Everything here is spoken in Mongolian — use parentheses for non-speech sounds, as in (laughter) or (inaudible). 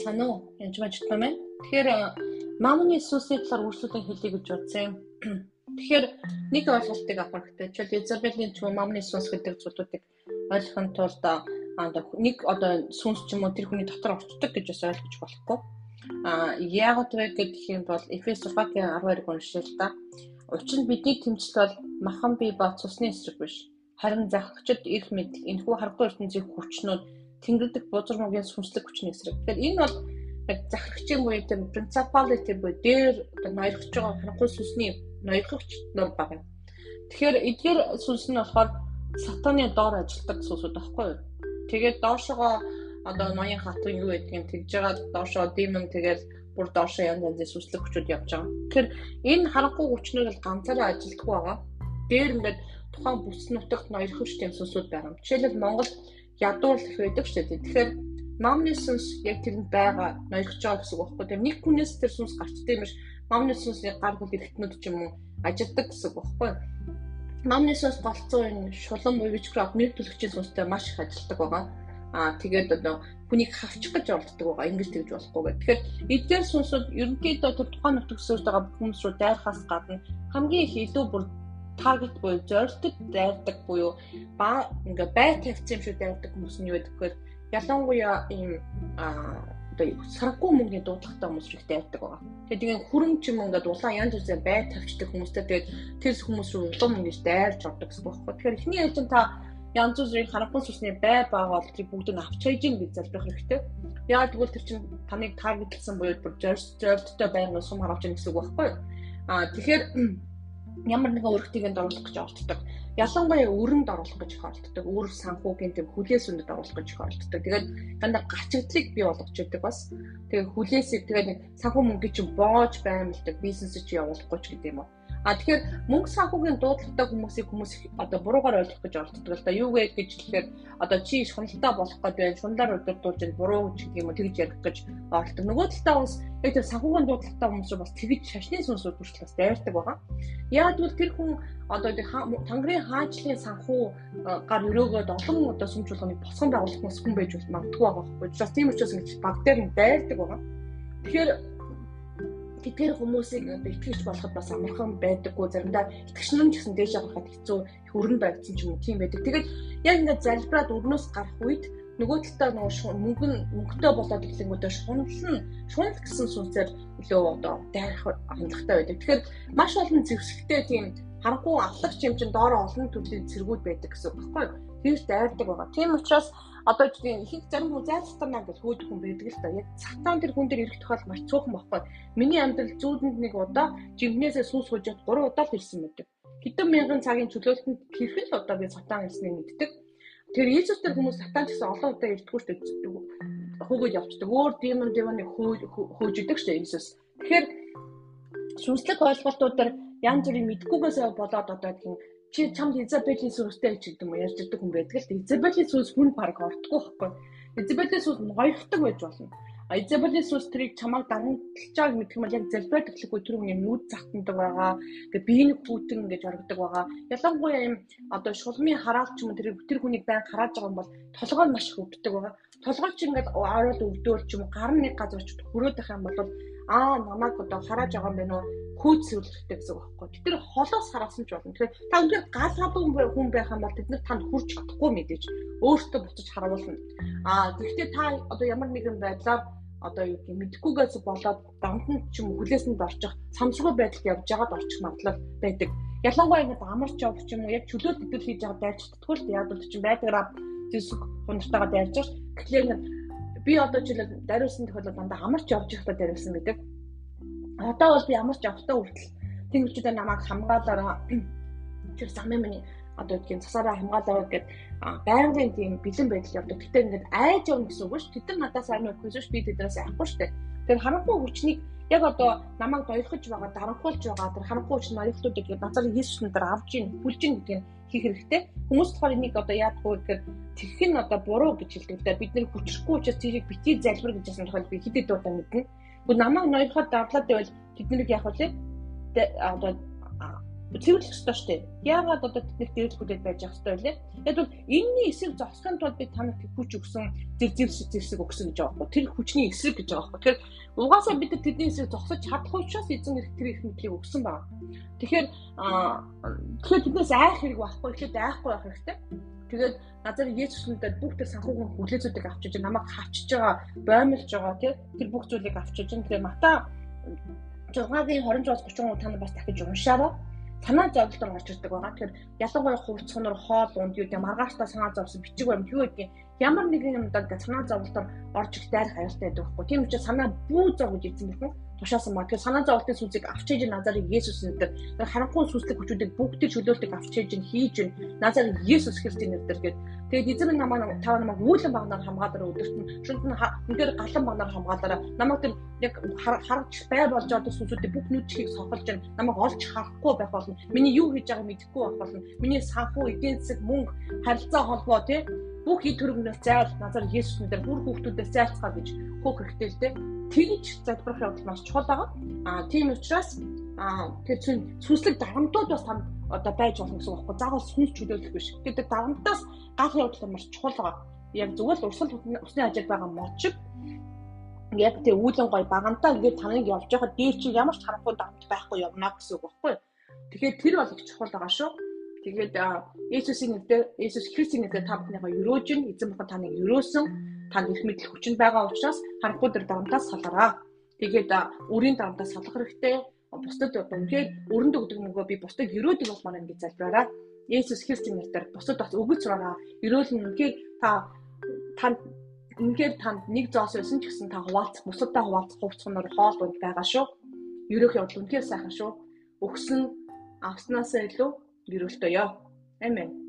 Байцгаана уу? Янж байж байна. Тэгэхээр Мамны Иесусийн талаар үргэлжлүүлэн хэлье гэж бодсон. (clears throat) Тэгэхээр нэг ойлголтыг авах хэрэгтэй. Жишээл Изабелийн ч юм Мамны Иесус гэдэг зүйлүүдийг ойлгохын тулд нэг одоо сүнс ч юм уу тэр хүний дотор орчдөг гэж бас ойлгож болохгүй. А яагаад вэ гэх юм бол Эфес 6-гийн 12-ыг уншил та. Учир нь бидний тэмцэл бол махан бие ба цусны эсрэг биш. Харин захирагчд их мэдл энэхүү харахгүй ертөнцийн хүчнүүд тэнгэрдэг бузар мөгийн сүнслэг хүчний эсрэг. Тэгэхээр энэ бол яг захирагчийн буюу тэр principality буюу дээр одоо ноёрхож байгаа харахгүй сүнсний ноёрхогч нөр байна. Тэгэхээр эдгээр сүнс нь болохоор сатаны доор ажилладаг сүнсүүд байхгүй юу? Тэгээд доошогоо одоо ноён хатан юу гэдгийг тэгж байгаа доошоо демон тэгээд бүр доошоо янз янзын сүнслэг хүчүүд явж байгаа. Тэгэхээр энэ харахгүй хүчнүүд бол ганцаараа ажилддаг байгаа. Дээр ингээд тухайн бүс нутагт ноёрхогч тийм сүнсүүд байгаа. Жишээлбэл Монгол ядуур их байдаг шүү дээ. Тэгэхээр номны сүнс яг тэрэнд байгаа ноёрхож байгаа гэсэн үг байхгүй. Тэр нэг хүнээс тэр сүнс гарчдаг юм биш. Номны сүнсний гар бүл эргэтнүүд ч юм уу ажилдаг гэсэн үг байхгүй. Номны сүнс голцоо энэ шулан witchcraft нэр төлөгчийн сүнстэй маш их ажилдаг байгаа. Аа тэгээд одоо хүнийг хавчих гэж оролддог байгаа. Ингэж тэгж болохгүй гэх. Тэгэхээр эдгээр сүнсүүд ерөнхийдөө тэр тухайн нутагсөөрж байгаа хүмүүс рүү дайрахаас гадна хамгийн их илүү бүр таргет буюу зорилтод дайрдаг буюу ба ингээ бай тавьсан юм шиг дайрдаг хүмүүс нь юу гэдэг вэ? Ялангуяа ийм одоо сарггүй мөнгөний дуудлагатай хүмүүс их дайрдаг байгаа. Тэгээд тийм хүрэн ч юм ингээд улаан янз бүрийн бай тавьчдаг хүмүүстэй тэгээд тэр хүмүүс рүү улам ингэж дайрч ордог гэсэн үг байхгүй. Тэгэхээр эхний ээлжин та янз бүрийн харахгүй сүсний бай байгаа бол тэр бүгдийг авч хайж ийн гэж залбирах хэрэгтэй. Яагаад гэвэл тэр чинь таныг таргетлсан буюу бүр зорилттой байнгын сум харуулж ийн гэсэн үг байхгүй. Аа тэгэхээр ямар нэгэн өргөтийг оруулах гэж оролддог. Ялангуяа өрөнд оруулах гэж оролддог. Өр санхүүгийн төв хүлээс үндэд оруулах гэж оролддог. Тэгээд дандаа гачигдлыг бий болгож идэг бас. Тэгээд хүлээсийг тэгээд санхүү мөнгө чинь боож баймалдаг бизнес чи явуулахгүй ч гэдэг юм уу А тэгэхээр мөнгө санхүүгийн дуудлагатай хүмүүсийг хүмүүс одоо буруугаар ойлгох гэж оролддог л да. Юу вэ гэж хэлэхээр одоо чи шуналтай болох гэдэг байна. Шунлаар удирдуулж энэ буруу ч гэх юм уу тэгж ярих гэж оролддог. Нөгөө талаа бас яг тэр санхүүгийн дуудлагатай хүмүүс бас тэгж шашны сүнсүүд хүртэл бас дайрдаг байгаа. Яг л тэр хүн одоо тангарын хаажлын санхүү гар өрөөгөөд олон одоо сүмж болгоныг босгон байгуулах хүмүүс хүн байж магадгүй байгаа байхгүй. Учраас тийм учраас ингэж баг дээр нь дайрдаг байгаа. Тэгэхээр тэр хүмүүсийг одоо итгэж болоход бас амархан байдаггүй заримдаа итгэгч нар ч гэсэн дээш явахад хэцүү хөрөн байцсан ч юм уу тийм байдаг. Тэгээд яг ингээд залбираад өрнөөс гарах үед нөгөө талдаа нөгөө мөнгө мөнгөтэй болоод ирэнгүүтээ шунал нь шунал гэсэн сүнсээр илүү одоо дайрах хандлагатай байдаг. Тэгэхээр маш олон зэвсэгтэй тийм харахгүй авлагч юм чин доороо олон төрлийн цэргүүд байдаг гэсэн үг байхгүй юу? Тэрс дайрдаг байгаа. Тийм учраас одоо тийм их зарим хүн зай цатарна гэж хөөд хүн байдаг л та. Яг цатаан тэр хүн дээр ирэх тохиол маш цуухан байхгүй. Миний амьдрал зүүдэнд нэг удаа жимнээсээ сүнс хужаад 3 удаа л ирсэн байдаг. Хэдэн мянган цагийн чөлөөлтөнд хэрхэн л одоо би цатаан ирснийг мэддэг. Тэр Иесус тэр хүмүүс цатаан гэсэн олон удаа ирдэггүй шүү дээ. Хөөгөж явцдаг. Өөр демон демоныг хөөж идэг шүү дээ Иесус. Тэгэхээр сүнслэг ойлголтууд дээр янз бүрийн мэдгүйгээс болоод одоо тийм чи чамд Изабелийн сүрстэй ч гэдэг юм ярьж ирдэг хүн байдаг л Изабелийн сүрс хүн баг ортгүй байхгүй. Изабелийн сүрс ноёхдаг байж болно. А Изабелийн сүрс тэрийг чамайг дарамтлаж байгааг мэдэх юм бол яг залбираад эхлэхгүй тэр хүний нүд захтандаг байгаа. Тэгээ биений хүүтэн гэж орогдог байгаа. Ялангуяа юм одоо шулмын хараалт ч юм тэр тэр хүнийг байн харааж байгаа юм бол толгой нь маш их өвддөг байгаа. Толгой ч ингээд ороод өвдөөл ч юм гар нэг газар ч хөрөөд байх юм бол аа намайг одоо харааж байгаа юм байна уу хөөд сүүлэхтэй гэсэн үг байхгүй. Тэр холоос хараасан ч болно. Тэгэхээр та үнээр гал хадуу хүн байх юм бол тэд нар танд хүрч чадахгүй мэдээж өөртөө буцаж харуулна. Аа гэхдээ та одоо ямар нэгэн байдлаар одоо юу гэх мэдхгүйгээс болоод дамт нь ч юм хүлээс нь орчих самсгүй байдалд явж байгаад орчих магадлал байдаг. Ялангуяа ингэ амарч ч юм уу яг чөлөө төдөл хийж байгаа дайрч чадхгүй л яг бол чинь байдаграа зүсг хунартайгаа дайрж. Тэгэхээр би одоо жишээлбэл дариулсан тохиолдолд дандаа амарч явж байхдаа дариулсан гэдэг Одоо бол би ямар ч явтаа хүртэл тэнгэрчүүдээ намайг хамгаалаараа тэр замын миний одоо үггийн цасаараа хамгаалаа гэдэг байнгын тийм бэлэн байдал явдаг. Гэтэ ингээд айж явна гэсэн үг шүү. Тэд нар надаас сайн өгөхөөс шүү би тэднээс айхгүй шүү. Тэр харанхуй хүчнийг яг одоо намайг дойлохж байгаа, дарамхуулж байгаа тэр харанхуй хүч ноёлтуудыг назар Иесус нар авч ийн, бүлж ийн гэдэг нь хийх хэрэгтэй. Хүмүүс болохоор энийг одоо яадгүй гэхээр тэгэх нь одоо буруу гэж хэлдэг. Бид нэр хүчрэхгүй учраас тэрийг битгий залбир гэж хэлсэн тохиол би хэдэд удаа мэднэ. Гэхдээ намайг ноёроход давлаад байвал тэднийг яах вэ? Одоо цэвэрлэх ёстой шүү дээ. Яагаад одоо тэднийх дээрлэхүүдэд байж ах ёстой вэ? Яг бол энэний эсрэг зогсохын тулд би танад хүч өгсөн зэр зэр зэвсэг өгсөн гэж байгаа байхгүй. Тэр хүчний эсрэг гэж байгаа байхгүй. Тэгэхээр угаасаа бид тэдний эсрэг зогсож чадах учраас эзэн тэр их мэдлийг өгсөн байна. Тэгэхээр тэгэхээр тэднээс айх хэрэг байхгүй. Тэгэхээр айхгүй байх хэрэгтэй. Тэгээд газар Есүс нүдэд бүх тэр санхүүгийн хүлээзүүдийг авчиж намайг хавчиж байгаа, боомлж байгаа тий тэр бүх зүйлийг авчиж. Тэгэхээр Мата 6-гийн 26-30 та нар бас дахиж уншаарай санаа зовлон орж ирдэг байгаа. Тэгэхээр ялангуяа хувцсноор хоол унд юу гэдэг маргааштай санаа зовсон бичиг баримт юу гэдгийг ямар нэгэн юмдаа санаа зовлон орж их дайрах аюултай байдаг байхгүй. Тийм учраас санаа бүү зов гэж эзэн бүхэн тушаасан ба. Тэгэхээр санаа зовлтын сүнсийг авч хийж Назарын Есүс нэрээр харанхуй сүнслэг хүчүүдийг бүгдийг чөлөөлтөг авч хийж хийж Назарын Есүс Христийн нэрээр гээд тэгээд эзэн намаа тав намайг үүлэн багнаар хамгаалаараа өдөрт нь шүнд нь үнээр галан багнаар хамгаалаараа намайг тэр яг харагч бай болж байгаа сүнсүүдийг бүх нүдчгийг сохолж намайг олж харахгүй байх болно. Миний юу хийж байгааг мэдэхгүй байх болно. Миний санхүү эдийн засаг мөнгө харилцаа холбоо тий бүх ид төрөнгнөөс заавал назар Есүс нэрээр бүр хүүхдүүдээс зайлцгаа гэж хөөх хэрэгтэй л дээ. Тэгж залбирах явдал маш чухал байгаа. Аа тийм учраас аа тэр чинь сүнслэг дарамтууд бас танд одоо байж болно гэсэн үг байхгүй. Заавал сүнс чөлөөлөх биш. Тэгээд дарамтаас гал явдал маш чухал байгаа. Яг зүгээр л урсгал усны ажил байгаа мочиг яг тэр үүлэн гой багантаа ингээд таныг явж байхад дээр чи ямар ч харанхуй дарамт байхгүй явна гэсэн үг байхгүй. Тэгэхээр тэр бол их чухал байгаа шүү. Тэгээд Есүсийн нэрээр Есүс Христийн нэрээр та бүхнийхээ өрөөж нь эзэн бурхан таныг өрөөсөн танд их мэдл хүчин байгаа учраас харанхуй дөр дарамтаас салгараа. Тэгээд үрийн дарамтаас салах хэрэгтэй. Бусдад үнхээр өрөнд өгдөг мөнгөө би бусдад өрөөдөг болмоор ингэж залбираарай. Есүс Христийн нэрээр бусдад бас өгөж сураараа. Өрөөл нь үнхээр та танд үнхээр танд нэг зоос байсан ч гэсэн та хуваалцах, бусадтай хуваалцах хувцсноор хоол унд байгаа шүү. Ерөөх явдал үнхээр сайхан шүү. Өгсөн авснасаа илүү гэрүүлтөё. Амен.